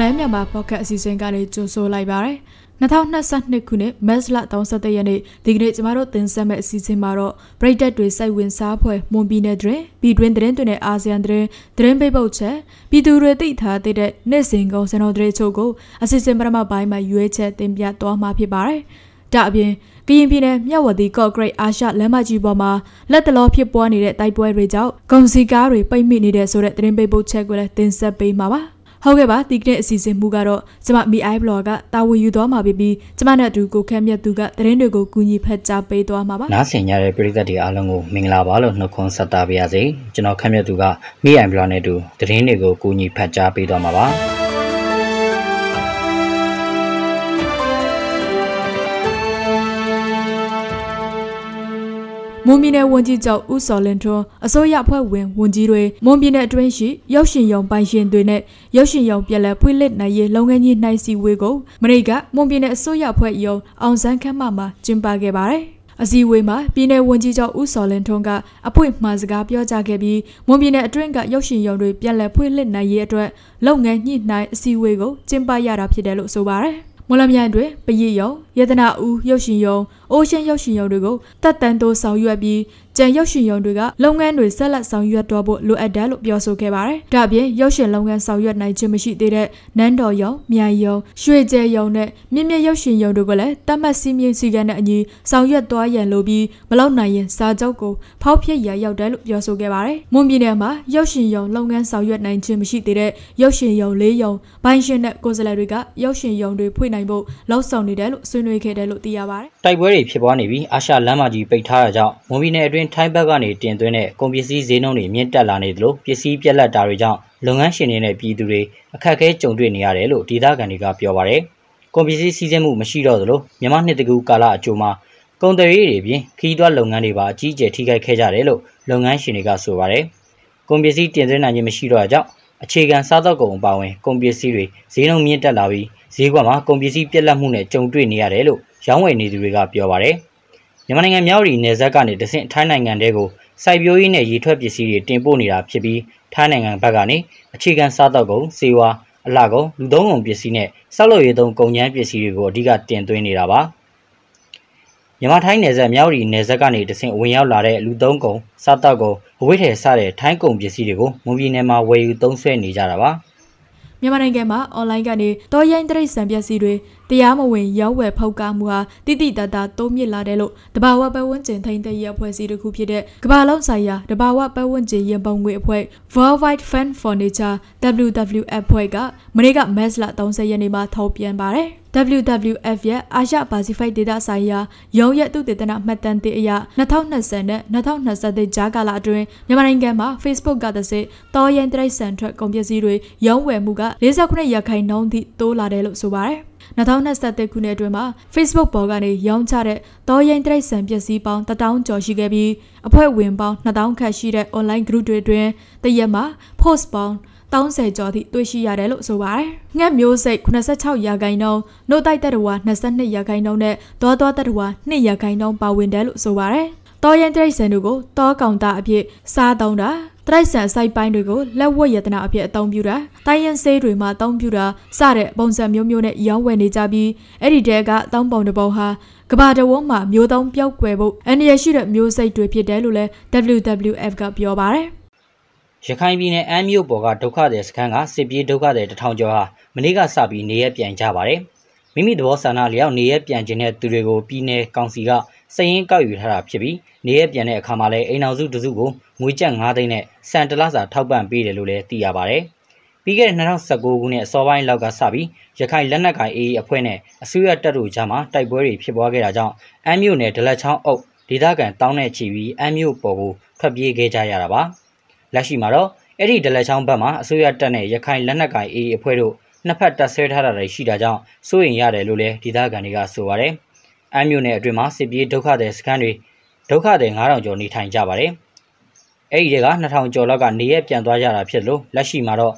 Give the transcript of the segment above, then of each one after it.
မှာပေါ့ကတ်အစီအစဉ်ကနေကြိုဆိုလိုက်ပါရယ်2022ခုနှစ်မတ်လ31ရက်နေ့ဒီကနေ့ကျမတို့တင်ဆက်မယ့်အစီအစဉ်မှာတော့ပရိသတ်တွေစိုက်ဝင်စားဖွဲ့မွန်ပြည်နယ်တွင်ပြည်တွင်းသတင်းတွေနဲ့အာဆီယံသတင်းသတင်းပိတ်ပုတ်ချက်ပြည်သူတွေသိထားတဲ့နေ့စဉ်ကုန်စံတော်တွေချို့ကိုအစီအစဉ်ပထမပိုင်းမှာရွေးချက်တင်ပြသွားမှာဖြစ်ပါတယ်။ဒါအပြင်ကရင်ပြည်နယ်မြဝတီကော့ဂရိတ်အာရှလမ်းမကြီးပေါ်မှာလက်တလောဖြစ်ပွားနေတဲ့တိုက်ပွဲတွေကြောင့်ဂုံစီကားတွေပိတ်မိနေတဲ့ဆိုတဲ့သတင်းပိတ်ပုတ်ချက်ကိုလည်းတင်ဆက်ပေးမှာပါ။ ဟုတ်ကဲ့ပါဒီကနေ့အစီအစဉ်မူကတော့ကျမ MI blog ကတာဝန်ယူသွားမှာဖြစ်ပြီးကျမနဲ့အတူကိုခန့်မြတ်သူကသတင်းတွေကိုကူညီဖတ်ကြားပေးသွားမှာပါနားဆင်ကြတဲ့ပရိသတ်တွေအားလုံးကိုမင်္ဂလာပါလို့နှုတ်ခွန်းဆက်သပါရစေကျွန်တော်ခန့်မြတ်သူက MI blog နဲ့အတူသတင်းတွေကိုကူညီဖတ်ကြားပေးသွားမှာပါ မွန်ပြည်နယ်ဝန်ကြီးချုပ်ဦးစော်လင်ထွန်းအစိုးရအဖွဲ့ဝင်ဝန်ကြီးတွေမွန်ပြည်နယ်အတွင်းရှိရုပ်ရှင်ရုံပိုင်ရှင်တွေနဲ့ရုပ်ရှင်ရုံပြည်လဲဖွင့်လှစ်နိုင်ရေးလုပ်ငန်းကြီးနှိုင်းစီဝေးကိုမရိကမွန်ပြည်နယ်အစိုးရအဖွဲ့ရုံအောင်စန်းခမ်းမမှာကျင်းပခဲ့ပါတယ်အစည်းအဝေးမှာပြည်내ဝန်ကြီးချုပ်ဦးစော်လင်ထွန်းကအဖွင့်မှာစကားပြောကြားခဲ့ပြီးမွန်ပြည်နယ်အတွင်းကရုပ်ရှင်ရုံတွေပြန်လည်ဖွင့်လှစ်နိုင်ရေးအတွက်လုပ်ငန်းညှိနှိုင်းအစည်းအဝေးကိုကျင်းပရတာဖြစ်တယ်လို့ဆိုပါတယ် မွန်လမြိုင်တွင်ပရိယုံယတနာဦးရုပ်ရှင်ယုံအိုးရှင်းရုပ်ရှင်ယုံတွေကိုတက်တန်တိုးဆောင်ရွက်ပြီး ကြံရုပ်ရှင်ယုံတွေကလုပ်ငန်းတွေဆက်လက်ဆောင်ရွက်တော့ဖို့လိုအပ်တယ်လို့ပြောဆိုခဲ့ပါတယ်။ဒါ့အပြင်ရုပ်ရှင်လုပ်ငန်းဆောင်ရွက်နိုင်ခြင်းမရှိသေးတဲ့နန်းတော်ယုံ၊မြိုင်ယုံ၊ရွှေကျဲယုံနဲ့မြင့်မြတ်ရုပ်ရှင်ယုံတွေကိုလည်းတတ်မှတ်စည်းမျဉ်းစည်းကမ်းနဲ့အညီဆောင်ရွက်သွားရန်လိုပြီးမလောက်နိုင်ရင်စာချုပ်ကိုဖောက်ဖျက်ရရောက်တယ်လို့ပြောဆိုခဲ့ပါတယ်။မွန်ပြည်နယ်မှာရုပ်ရှင်ယုံလုပ်ငန်းဆောင်ရွက်နိုင်ခြင်းမရှိသေးတဲ့ရုပ်ရှင်ယုံ၄ယုံဘိုင်းရှင်နဲ့ကိုယ်စားလှယ်တွေကရုပ်ရှင်ယုံတွေဖွင့်နိုင်ဖို့လှုံ့ဆော်နေတယ်လို့ဆွေးနွေးခဲ့တယ်လို့သိရပါတယ်။တိုက်ပွဲတွေဖြစ်ပွားနေပြီးအာရှလမ်းမကြီးပိတ်ထားတာကြောင့်မွန်ပြည်နယ်အတွင်းထိုင်းဘက်ကနေတင်သွင်းတဲ့ကုန်ပစ္စည်းဈေးနှုန်းတွေမြင့်တက်လာနေသလိုပစ္စည်းပြက်လက်တာတွေကြောင့်လုပ်ငန်းရှင်တွေနဲ့ပြည်သူတွေအခက်အခဲကြုံတွေ့နေရတယ်လို့ဒေသခံတွေကပြောပါတယ်။ကုန်ပစ္စည်းစီးဆင်းမှုမရှိတော့သလိုမြန်မာနှစ်တကူကာလအကျိုးမှာကုန်သွယ်ရေးတွေပြင်ခီးသွွားလုပ်ငန်းတွေပါအကြီးအကျယ်ထိခိုက်ခဲ့ကြတယ်လို့လုပ်ငန်းရှင်တွေကဆိုပါတယ်။ကုန်ပစ္စည်းတင်သွင်းနိုင်ခြင်းမရှိတော့ကြောင့်အခြေခံစားသောက်ကုန်အပါအဝင်ကုန်ပစ္စည်းတွေဈေးနှုန်းမြင့်တက်လာပြီးဈေးကွက်မှာကုန်ပစ္စည်းပြက်လက်မှုနဲ့ကြုံတွေ့နေရတယ်လို့ရောင်းဝယ်နေသူတွေကပြောပါတယ်။ မြန်မာနိုင်ငံမြောက်ရီနယ်စပ်ကနေတဆင့်ထိုင်းနိုင်ငံတဲကိုစိုက်ပျိုးရေးနဲ့ရေထွက်ပစ္စည်းတွေတင်ပို့နေတာဖြစ်ပြီးထိုင်းနိုင်ငံဘက်ကနေအခြေခံစားသောက်ကုန်၊စေဝါအလှကုန်လူသုံးကုန်ပစ္စည်းနဲ့ဆောက်လုပ်ရေးသုံးကုန်ကျန်းပစ္စည်းတွေကိုအဓိကတင်သွင်းနေတာပါမြန်မာထိုင်းနယ်စပ်မြောက်ရီနယ်စပ်ကနေတဆင့်ဝင်ရောက်လာတဲ့လူသုံးကုန်စားတောက်ကုန်အဝိထေစတဲ့ထိုင်းကုန်ပစ္စည်းတွေကိုမွန်ပြည်နယ်မှာဝယ်ယူသုံးစွဲနေကြတာပါမြန်မာနိုင်ငံမှာအွန်လိုင်းကနေတော်ရိုင်းတရိတ်ဆန်ပစ္စည်းတွေ တရားမဝင်ရောင်းဝယ်ဖောက်ကားမှုဟာတိတိတတ်တာတိုးမြင့်လာတယ်လို့တဘာဝပတ်ဝန်းကျင်ထိန်းသိမ်းရေးအဖွဲ့အစည်းတစ်ခုဖြစ်တဲ့ကမ္ဘာလုံးဆိုင်ရာတဘာဝပတ်ဝန်းကျင်ရန်ပုံငွေအဖွဲ့ Worldwide Fund for Nature WWF ဖွဲ့ကမနေ့ကမတ်လ30ရက်နေ့မှာထုတ်ပြန်ပါတယ် WWF ရဲ့အာရှပစိဖိတ်ဒေသဆိုင်ရာရုံးရဲ့သူတေသနမှတ်တမ်းတင်အရ2020နဲ့2023ကြားကာလအတွင်းမြန်မာနိုင်ငံမှာ Facebook ကသစစ်တော်ရင်တရိတ်ဆန်ထွက်ကုန်ပစ္စည်းတွေရုံးဝယ်မှုက49ရာခိုင်နှုန်းထိတိုးလာတယ်လို့ဆိုပါတယ်2023ခုနှစ်အတွင်းမှာ Facebook ပေါ်ကနေရောင်းချတဲ့တော်ရင်တရိတ်ဆန်ပစ္စည်းပေါင်း1000ကျော်ရှိခဲ့ပြီးအဖွဲ့ဝင်ပေါင်း2000ခန့်ရှိတဲ့ online group တွေအတွင်းတရက်မှာ post ပေါင်း 30ကျော်ထိတွေ့ရှိရတယ်လို့ဆိုပါတယ်။ငှက်မျိုးစိတ်86ရာခိုင်နှုန်း၊နှုတ်တိုက်တက်တဝါ22ရာခိုင်နှုန်းနဲ့တောတောတက်တဝါ2ရာခိုင်နှုန်းပါဝင်တယ်လို့ဆိုပါတယ်။တောရင်တရိတ်ဆန်တို့ကိုတောကောင်တာအဖြစ်စားသုံးတာတရိုက်ဆန်စိုက်ပိုင်းတွေကိုလက်ဝတ်ရတနာအဖြစ်အသုံးပြုတာတိုင်းရင်ဆေးတွေမှာအသုံးပြုတာစတဲ့ပုံစံမျိုးမျိုးနဲ့ရောင်းဝယ်နေကြပြီးအဲ့ဒီတဲကအသုံးပုံတစ်ပုံဟာကဘာတဝန်းမှာမျိုးသုံးပြောက်ွယ်ဖို့အန္တရာယ်ရှိတဲ့မျိုးစိတ်တွေဖြစ်တယ်လို့လည်း WWF ကပြောပါတယ် ရခိုင်ပြည်နယ်အမ်းမြို့ပေါ်ကဒုက္ခသည်စခန်းကစစ်ပြေးဒုက္ခသည်တထောင်ကျော်ဟာမနေ့ကစပြီးနေရပြန်ကြပါတယ်။မိမိသဘောဆန္ဒလျောက်နေရပြန်ခြင်းတဲ့သူတွေကိုပြည်내ကောင်စီကစည်ရင်းကောက်ယူထားတာဖြစ်ပြီးနေရပြန်တဲ့အခါမှာလည်းအိမ်အောင်စုတစုကိုငွေကျပ်9သိန်းနဲ့စံတလစာထောက်ပံ့ပေးတယ်လို့လည်းသိရပါတယ်။ပြီးခဲ့တဲ့2019ခုနှစ်အစောပိုင်းလောက်ကစပြီးရခိုင်လက်နက်ကိုင် AA အဖွဲ့နဲ့အစိုးရတပ်တို့ကြားမှာတိုက်ပွဲတွေဖြစ်ပွားခဲ့တာကြောင့်အမ်းမြို့နယ်ဒလက်ချောင်းအုပ်ဒေသခံတောင်းနဲ့ချီပြီးအမ်းမြို့ပေါ်ကိုထွက်ပြေးခဲ့ကြရတာပါ။ လက်ရှိမှာတော့အဲ့ဒီဒလက်ချောင်းဘက်မှာအစိုးရတပ်နဲ့ရခိုင်လက်နက်ကိုင် AA အဖွဲ့တို့နှစ်ဖက်တပ်ဆဲထားတာတွေရှိတာကြောင့်စိုးရိမ်ရတယ်လို့လည်းဒေသခံတွေကဆိုပါတယ်။အမ်းမြို့နယ်အတွင်းမှာစစ်ပြေးဒုက္ခသည်စခန်းတွေဒုက္ခသည်9000ကျော်နေထိုင်ကြပါတယ်။အဲဒီတွေက2000ကျော်လောက်ကနေရပြန်သွားကြတာဖြစ်လို့လက်ရှိမှာတော့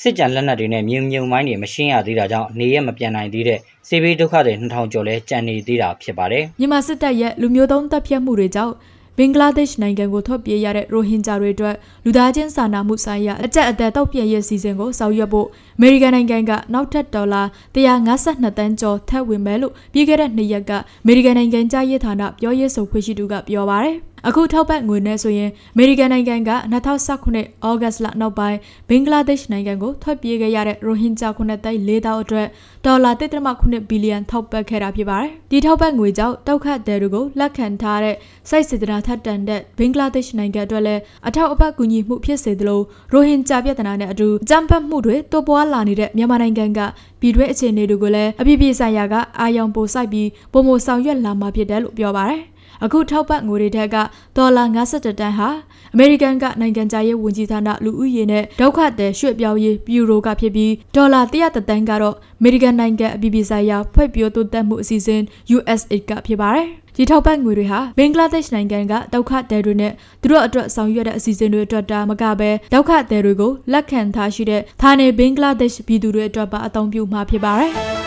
စစ်ကြံလက်နက်တွေနဲ့မြုံမြုံမိုင်းတွေမရှင်းရသေးတာကြောင့်နေရမပြန်နိုင်သေးတဲ့စေဘေးဒုက္ခတွေ2000ကျော်လဲကြံနေသေးတာဖြစ်ပါတယ်။မြန်မာစစ်တပ်ရဲ့လူမျိုးတုံးတပ်ဖြတ်မှုတွေကြောင့် ဘင်္ဂလားဒေ့ရှ်နိုင်ငံကိုထွက်ပြေးရတဲ့ရိုဟင်ဂျာတွေအတွက်လူသားချင်းစာနာမှုဆိုင်ရာအကြက်အသက်တောက်ပြည့်ရဲ့စီစဉ်ကိုဆောင်ရွက်ဖို့အမေရိကန်နိုင်ငံကနောက်ထပ်ဒေါ်လာ152တန်းကျော်ထပ်ဝင်မယ်လို့ပြီးခဲ့တဲ့နှစ်ရက်ကအမေရိကန်နိုင်ငံကြားရေးဌာနပြောရေးဆိုခွင့်ရှိသူကပြောပါတယ်။ အခုထောက်ပံ့ငွေနဲ့ဆိုရင်အမေရိကန်နိုင်ငံက2019ဩဂတ်စ်လနောက်ပိုင်းဘင်္ဂလားဒေ့ရှ်နိုင်ငံကိုထွက်ပြေးခဲ့ရတဲ့ရိုဟင်ဂျာ9သိန်း၄တောင်အတွက်ဒေါ်လာ1.9ဘီလီယံထောက်ပံ့ခဲ့တာဖြစ်ပါတယ်။ဒီထောက်ပံ့ငွေကြောင့်တောက်ခတ်တဲ့တွေကိုလက်ခံထားတဲ့စိုက်စစ်တနာထက်တန်တဲ့ဘင်္ဂလားဒေ့ရှ်နိုင်ငံအတွက်လည်းအထောက်အပံ့ကူညီမှုဖြစ်စေသလိုရိုဟင်ဂျာပြည်ထနာနဲ့အတူအကြမ်းဖက်မှုတွေတိုးပွားလာနေတဲ့မြန်မာနိုင်ငံကပြည်တွင်းအခြေအနေတွေကိုလည်းအပြည့်ပြည့်ဆိုင်ရာကအာရုံပိုစိုက်ပြီးပုံမဆောင်ရွက်လာမှာဖြစ်တယ်လို့ပြောပါတယ်။ အခုထောက်ပံ့ငွေတွေထက်ကဒေါ်လာ52တန်းဟာအမေရိကန်ကနိုင်ငံခြားရေးဝန်ကြီးဌာနလူဦးရေနဲ့ဒုက္ခသည်ရွှေ့ပြောင်းရေးဘျူရိုကဖြစ်ပြီးဒေါ်လာ100တန်းကတော့အမေရိကန်နိုင်ငံအပြည်ပြည်ဆိုင်ရာဖွဲ့ပြောတိုးတက်မှုအစီအစဉ် USAID ကဖြစ်ပါတယ်ဒီထောက်ပံ့ငွေတွေဟာဘင်္ဂလားဒေ့ရှ်နိုင်ငံကဒုက္ခသည်တွေနဲ့သူတို့အတွက်ဆောင်ရွက်တဲ့အစီအစဉ်တွေအတွက်တာမကပဲဒုက္ခသည်တွေကိုလက်ခံထားရှိတဲ့ဌာနေဘင်္ဂလားဒေ့ရှ်ပြည်သူတွေအတွက်ပါအသုံးပြုမှာဖြစ်ပါတယ်။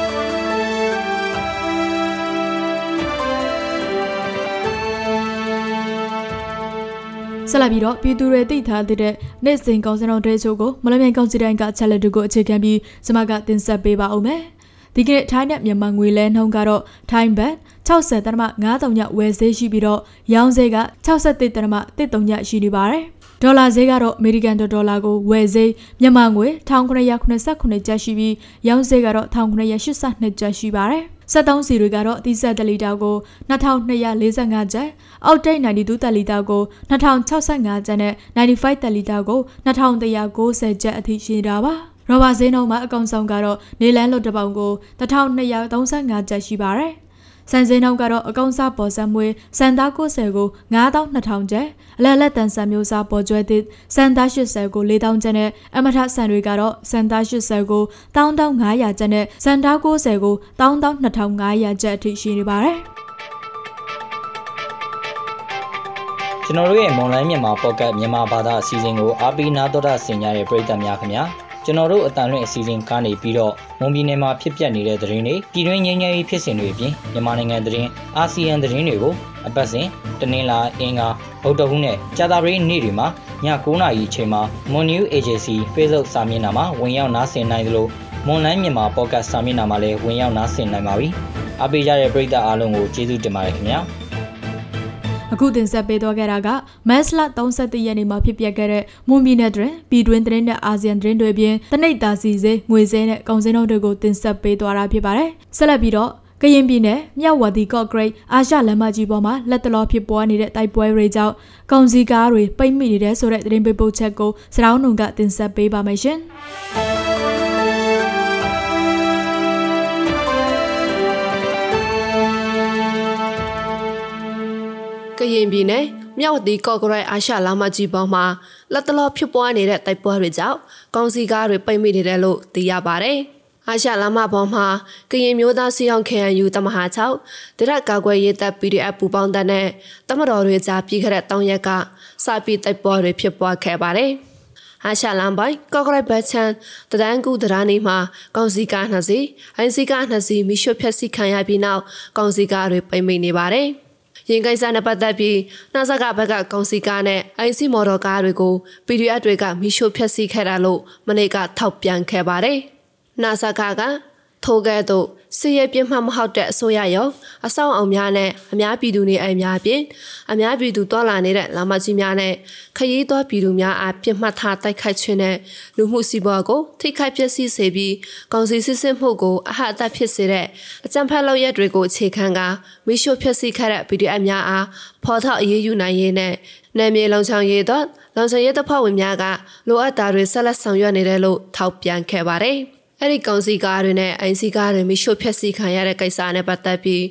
ဆက်လက်ပြီးတော့ပြည်သူတွေသိထားတဲ့နေ့စဉ်ကောင်းစင်တော်တဲချို့ကိုမလမြိုင်ကောင်းစီတိုင်းကချက်လက်တို့ကိုအခြေခံပြီးစမကတင်ဆက်ပေးပါဦးမယ်။ဒီကနေ့ထိုင်းနဲ့မြန်မာငွေလဲနှုန်းကတော့ထိုင်းဘတ်60တရမ9တုံညဝယ်ဈေးရှိပြီးတော့ရောင်းဈေးက63တရမ1တုံညရှိနေပါတယ်။ဒေါ်လာဈေးကတော့အမေရိကန်ဒေါ်လာကိုဝယ်ဈေးမြန်မာငွေ1989ကျပ်ရှိပြီးရောင်းဈေးကတော့1982ကျပ်ရှိပါတယ်။ 73စီတွေကတော့ဒီဇယ်တလီတာကို2245ကျပ်အောက်တိတ်92တလီတာကို2065ကျပ်နဲ့95တလီတာကို2190ကျပ်အထိရှိတာပါရောဘာဈေးနှုန်းမှာအကောင်ဆောင်ကတော့နေလန်းလွတ်တပေါင်ကို1235ကျပ်ရှိပါတယ် စံစင်းနှုန်းကတော့အကောင်စားပေါ်စံမွေးစံသား90ကို9200ကျပ်အလက်လက်တန်စံမျိုးစားပေါ်ကျွဲသည့်စံသား80ကို4000ကျပ်နဲ့အမထစံတွေကတော့စံသား80ကို11500ကျပ်နဲ့စံသား90ကို12500ကျပ်အထိရှိနေပါတယ်ကျွန်တော်တို့ရဲ့မွန်လိုင်းမြန်မာပေါ့ကတ်မြန်မာဘာသာအစီအစဉ်ကိုအားပေးနားတော်တာဆင်ကြတဲ့ပရိသတ်များခင်ဗျာ ကျွန်တော်တို့အတန်လွင့်အစီအစဉ်ကနေပြီးတော့မွန်ပြည်နယ်မှာဖြစ်ပျက်နေတဲ့သတင်းတွေပြည်တွင်းငြိမ်းချမ်းရေးဖြစ်စဉ်တွေအပြင်မြန်မာနိုင်ငံသတင်းအာဆီယံသတင်းတွေကိုအပတ်စဉ်တနင်္လာအင်္ဂါဗုဒ္ဓဟူးနဲ့ကြာသပတေးနေ့တွေမှာည9:00နာရီအချိန်မှာ Mon New Agency Facebook စာမျက်နှာမှာဝင်ရောက်နားဆင်နိုင်သလိုမွန်လိုင်းမြန်မာ podcast စာမျက်နှာမှာလည်းဝင်ရောက်နားဆင်နိုင်ပါပြီ။အားပေးကြတဲ့ပရိသတ်အားလုံးကိုကျေးဇူးတင်ပါတယ်ခင်ဗျာ။ အခုတင်ဆက်ပေးသွားခဲ့တာကမတ်လ31ရက်နေ့မှာဖြစ်ပျက်ခဲ့တဲ့မွန်ပြည်နယ်တွင်ပြည်တွင်းသတင်းနဲ့အာဆီယံသတင်းတွေပြင်တနိတ်တာစီစေးငွေစဲနဲ့ကောင်စင်းတို့တွေကိုတင်ဆက်ပေးသွားတာဖြစ်ပါတယ်ဆက်လက်ပြီးတော့ကရင်ပြည်နယ်မြောက်ဝတီကော့ဂရိတ်အာရှလမ်းမကြီးပေါ်မှာလက်တလောဖြစ်ပွားနေတဲ့တိုက်ပွဲတွေကြောင့်ကောင်စီကားတွေပိတ်မိနေတဲ့ဆိုတဲ့သတင်းပေးပို့ချက်ကိုစရောင်းနုံကတင်ဆက်ပေးပါမယ်ရှင်။ ကရင်ပြည်နယ်မြောက်တီကော့ဂရိုက်အာရှလာမကြီးပေါ်မှာလက်တလောဖြစ်ပွားနေတဲ့တိုက်ပွဲတွေကြောင့်ကောင်းစီကားတွေပိတ်မိနေတယ်လို့သိရပါတယ်။အာရှလာမပေါ်မှာကရင်မျိုးသားစီအောင် KNU တမဟာ6တရက်ကာကွယ်ရေးတပ် PDF ပူပေါင်းတပ်နဲ့တမတော်တွေကြားပြီးခဲ့တဲ့တောင်ရက်ကစပြီးတိုက်ပွဲတွေဖြစ်ပွားခဲ့ပါတယ်။အာရှလန်ပိုင်းကော့ဂရိုက်ဘတ်ချန်တဒန်းကူတရာနေမှာကောင်စီကားနှစ်စီးအိုင်စီကားနှစ်စီးမိရှုဖြက်စီခံရပြီးနောက်ကောင်စီကားတွေပိတ်မိနေပါတယ်။ ရင်ကိစ္စနဲ့ပတ်သက်ပြီးနှာဆက်ကဘက်ကကောင်စီကားနဲ့ IC မော်တော်ကားတွေကို PDF တွေကမိရှို့ဖျက်ဆီးခဲ့တာလို့မနေ့ကထောက်ပြန်ခဲ့ပါတယ်။နှာဆက်ကက ထိုကဲ့သို့စစ်ရေးပြင်းမှမဟုတ်တဲ့အစိုးရရောအဆောင်အောင်များနဲ့အများပြည်သူနေအိမ်များပြင်အများပြည်သူတွာလာနေတဲ့လာမကြီးများနဲ့ခရီးသွားပြည်သူများအားပြစ်မှတ်ထားတိုက်ခိုက်ခြင်းနဲ့လူမှုစီးပွားကိုထိခိုက်ပျက်စီးစေပြီးကောင်စီစစ်စစ်မှုကိုအဟအသက်ဖြစ်စေတဲ့အကြံဖက်လောက်ရက်တွေကိုအခြေခံကမိရှို့ဖျက်ဆီးခဲ့တဲ့ PDF များအားဖော်ထုတ်အရေးယူနိုင်ရေးနဲ့နယ်မြေလုံခြုံရေးတော့လုံခြုံရေးတပ်ဖွဲ့ဝင်များကလိုအပ်တာတွေဆက်လက်ဆောင်ရွက်နေတယ်လို့ထောက်ပြန်ခဲ့ပါတယ်။ အဲ့ဒီကောင်စီကားတွေနဲ့အိုင်စီကားတွေမိရှုဖျက်ဆီးခံရတဲ့ကိစ္စနဲ့ပတ်သက်ပြီး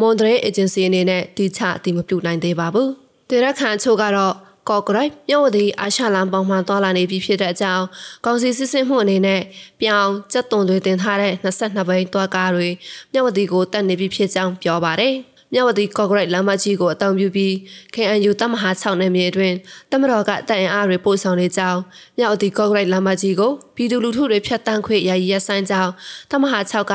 မွန်ဒရဲအေဂျင်စီအနေနဲ့တိကျအတိမပြုနိုင်သေးပါဘူး။ဒေရက်ခန်ချို့ကတော့ကော့ဂရိုက်မြို့ဝတီအာရှလန်ပေါင်မှန်သွားလာနေပြီဖြစ်တဲ့အကြောင်းကောင်စီစစ်စစ်မှုအနေနဲ့ပြောင်းစက်သွန်တွေတင်ထားတဲ့22ဘိန်းတွားကားတွေမြို့ဝတီကိုတက်နေပြီဖြစ်ကြောင်းပြောပါတယ်။ မြဝတီကော့ဂရိတ်လမ်းမကြီးကိုအတောင်ပြုပြီး KNU တမဟာ6နယ်မြေအတွင်းတမတော်ကတန်အားတွေပို့ဆောင်နေကြောင်းမြဝတီကော့ဂရိတ်လမ်းမကြီးကိုပြည်သူလူထုတွေဖြတ်တန်းခွင့်ယာယီရပ်ဆိုင်းကြောင်းတမဟာ6က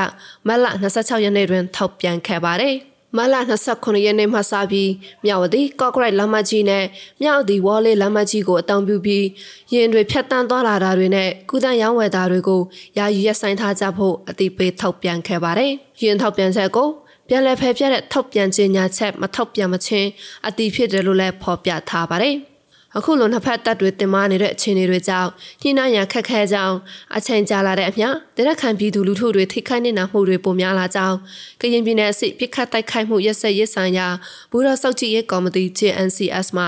မတ်လ26ရက်နေ့တွင်ထောက်ပြန်ခဲ့ပါတယ်။မလ29ရက်နေ့မှစပြီးမြောက်ဝတီကော့ကရိုက်လမ်းမကြီးနဲ့မြောက်ဝတီဝေါ်လေးလမ်းမကြီးကိုအတောင်ပြုပြီးရင်တွေဖြတ်တန်းသွားလာတာတွေနဲ့ကုသရောင်းဝယ်တာတွေကိုယာယီရက်ဆိုင်ထားကြဖို့အတိပေးထောက်ပြန်ခဲ့ပါတယ်။ရင်ထောက်ပြန်ချက်ကို ပြန်လည်ဖယ်ပြတဲ့ထောက်ပြန်ကြေညာချက်မထောက်ပြန်မချင်းအတိဖြစ်တယ်လို့လည်းဖော်ပြထားပါတယ်။အခုလိုနှစ်ဖက်တပ်တွေတင်မာနေတဲ့အခြေအနေတွေကြောင့်ညှိနှိုင်းရန်ခက်ခဲကြောင်းအချိန်ကြာလာတဲ့အမျှတရက်ခံပြည်သူလူထုတွေထိခိုက်နေတာမှုတွေပုံများလာကြောင်းကရင်ပြည်နယ်အစိပြစ်ခတ်တိုက်ခိုက်မှုရက်စက်ရက်ဆိုင်ရာဘူရောစောက်ကြည့်ရေးကော်မတီ JNCS မှ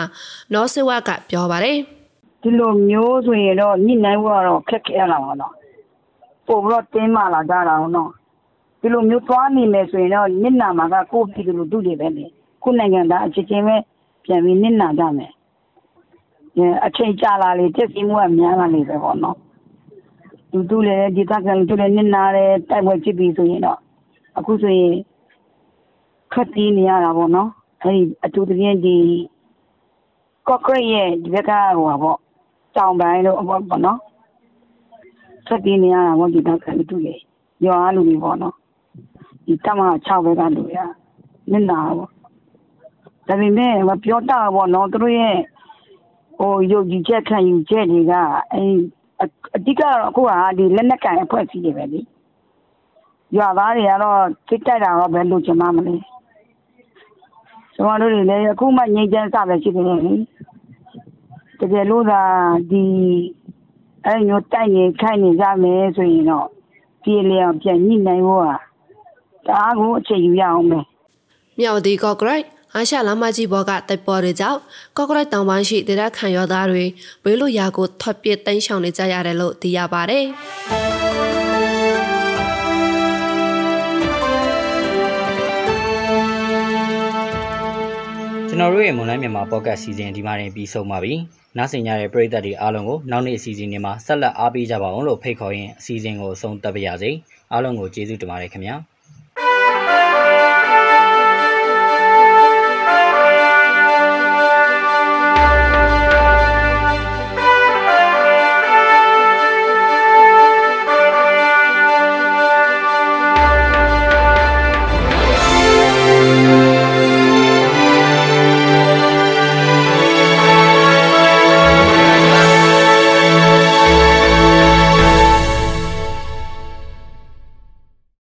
နော်စေဝကပြောပါတယ်ဒီလိုမျိုးဆိုရင်တော့ညှိနှိုင်းဖို့ကတော့ခက်ခဲလာပါတော့ပို့ပြီးတော့တင်းမာလာကြတာတော့ ဒီလိုမျိုးသွားနေမယ်ဆိုရင်တော့ညနာမှာကကိုယ့်ပြည်သူလူထုတွေပဲလေခုနိုင်ငံသားအချင်းချင်းပဲပြန်ပြီးညနာကြမယ်အချိန်ကြာလာလေတက်စီမှုကများလာလေပဲပေါ့နော်လူတူလည်းဒီတက်ကလူတူလည်းနစ်နာတယ်တိုက်ပွဲဖြစ်ပြီးဆိုရင်တော့အခုဆိုရင်ခက်တီးနေရတာပေါ့နော်အဲဒီအတူတည်းဒီကော့ကရိတ်ရဲ့ဒီဘက်ကဟိုပါပေါ့တောင်ပိုင်းတို့ပေါ့နော်ခက်တီးနေရတာပေါ့ဒီတက်ကလူတူလေရွာလူတွေပေါ့နော် ဒီတမ6ဘက်ကလူရနစ်နာပေါ့ဒါပေမဲ့မပြောတာပေါ့နော်သူတို့ရဲ့ဟိုယုတ်ကြည်ချက်ခံယူချက်တွေကအဲအဓိကတော့အခုကဒီလက်နက်ကန်အဖွဲ့အစည်းတွေပဲလေရွာသားတွေကတော့စစ်တိုက်တာတော့ဘယ်လိုချင်မှမလဲကျွန်တော်တို့တွေလည်းအခုမှငြိမ်းချမ်းစပဲရှိနေတယ်လေတကယ်လို့သာဒီအဲမျိုးတိုက်နေခိုက်နေကြမယ်ဆိုရင်တော့ပြည်လျောင်ပြန်ညှိနိုင်ဖို့ဟာ တအားကိုအချိန်ယူရအောင်ပဲမြောက်ဒီကော့ကရိုက်အာရှလမ်းမကြီးဘောကတိုက်ပေါ်တွေကြောင့်ကော့ကရိုက်တောင်ပိုင်းရှိဒေသခံရောသားတွေဘေးလိုရာကိုထွက်ပြေးတိမ်းရှောင်နေကြရတယ်လို့သိရပါတယ်။ကျွန်တော်တို့ရဲ့မွန်လိုင်းမြန်မာပေါ့ကတ်စီစဉ်ဒီမှာတင်ပြီးဆုံးပါပြီ။နားဆင်ကြတဲ့ပရိသတ်တွေအားလုံးကိုနောက်နေ့အစီအစဉ်တွေမှာဆက်လက်အားပေးကြပါအောင်လို့ဖိတ်ခေါ်ရင်းအစီအစဉ်ကိုအဆုံးသတ်ပါရစေ။အားလုံးကိုကျေးဇူးတင်ပါတယ်ခင်ဗျာ။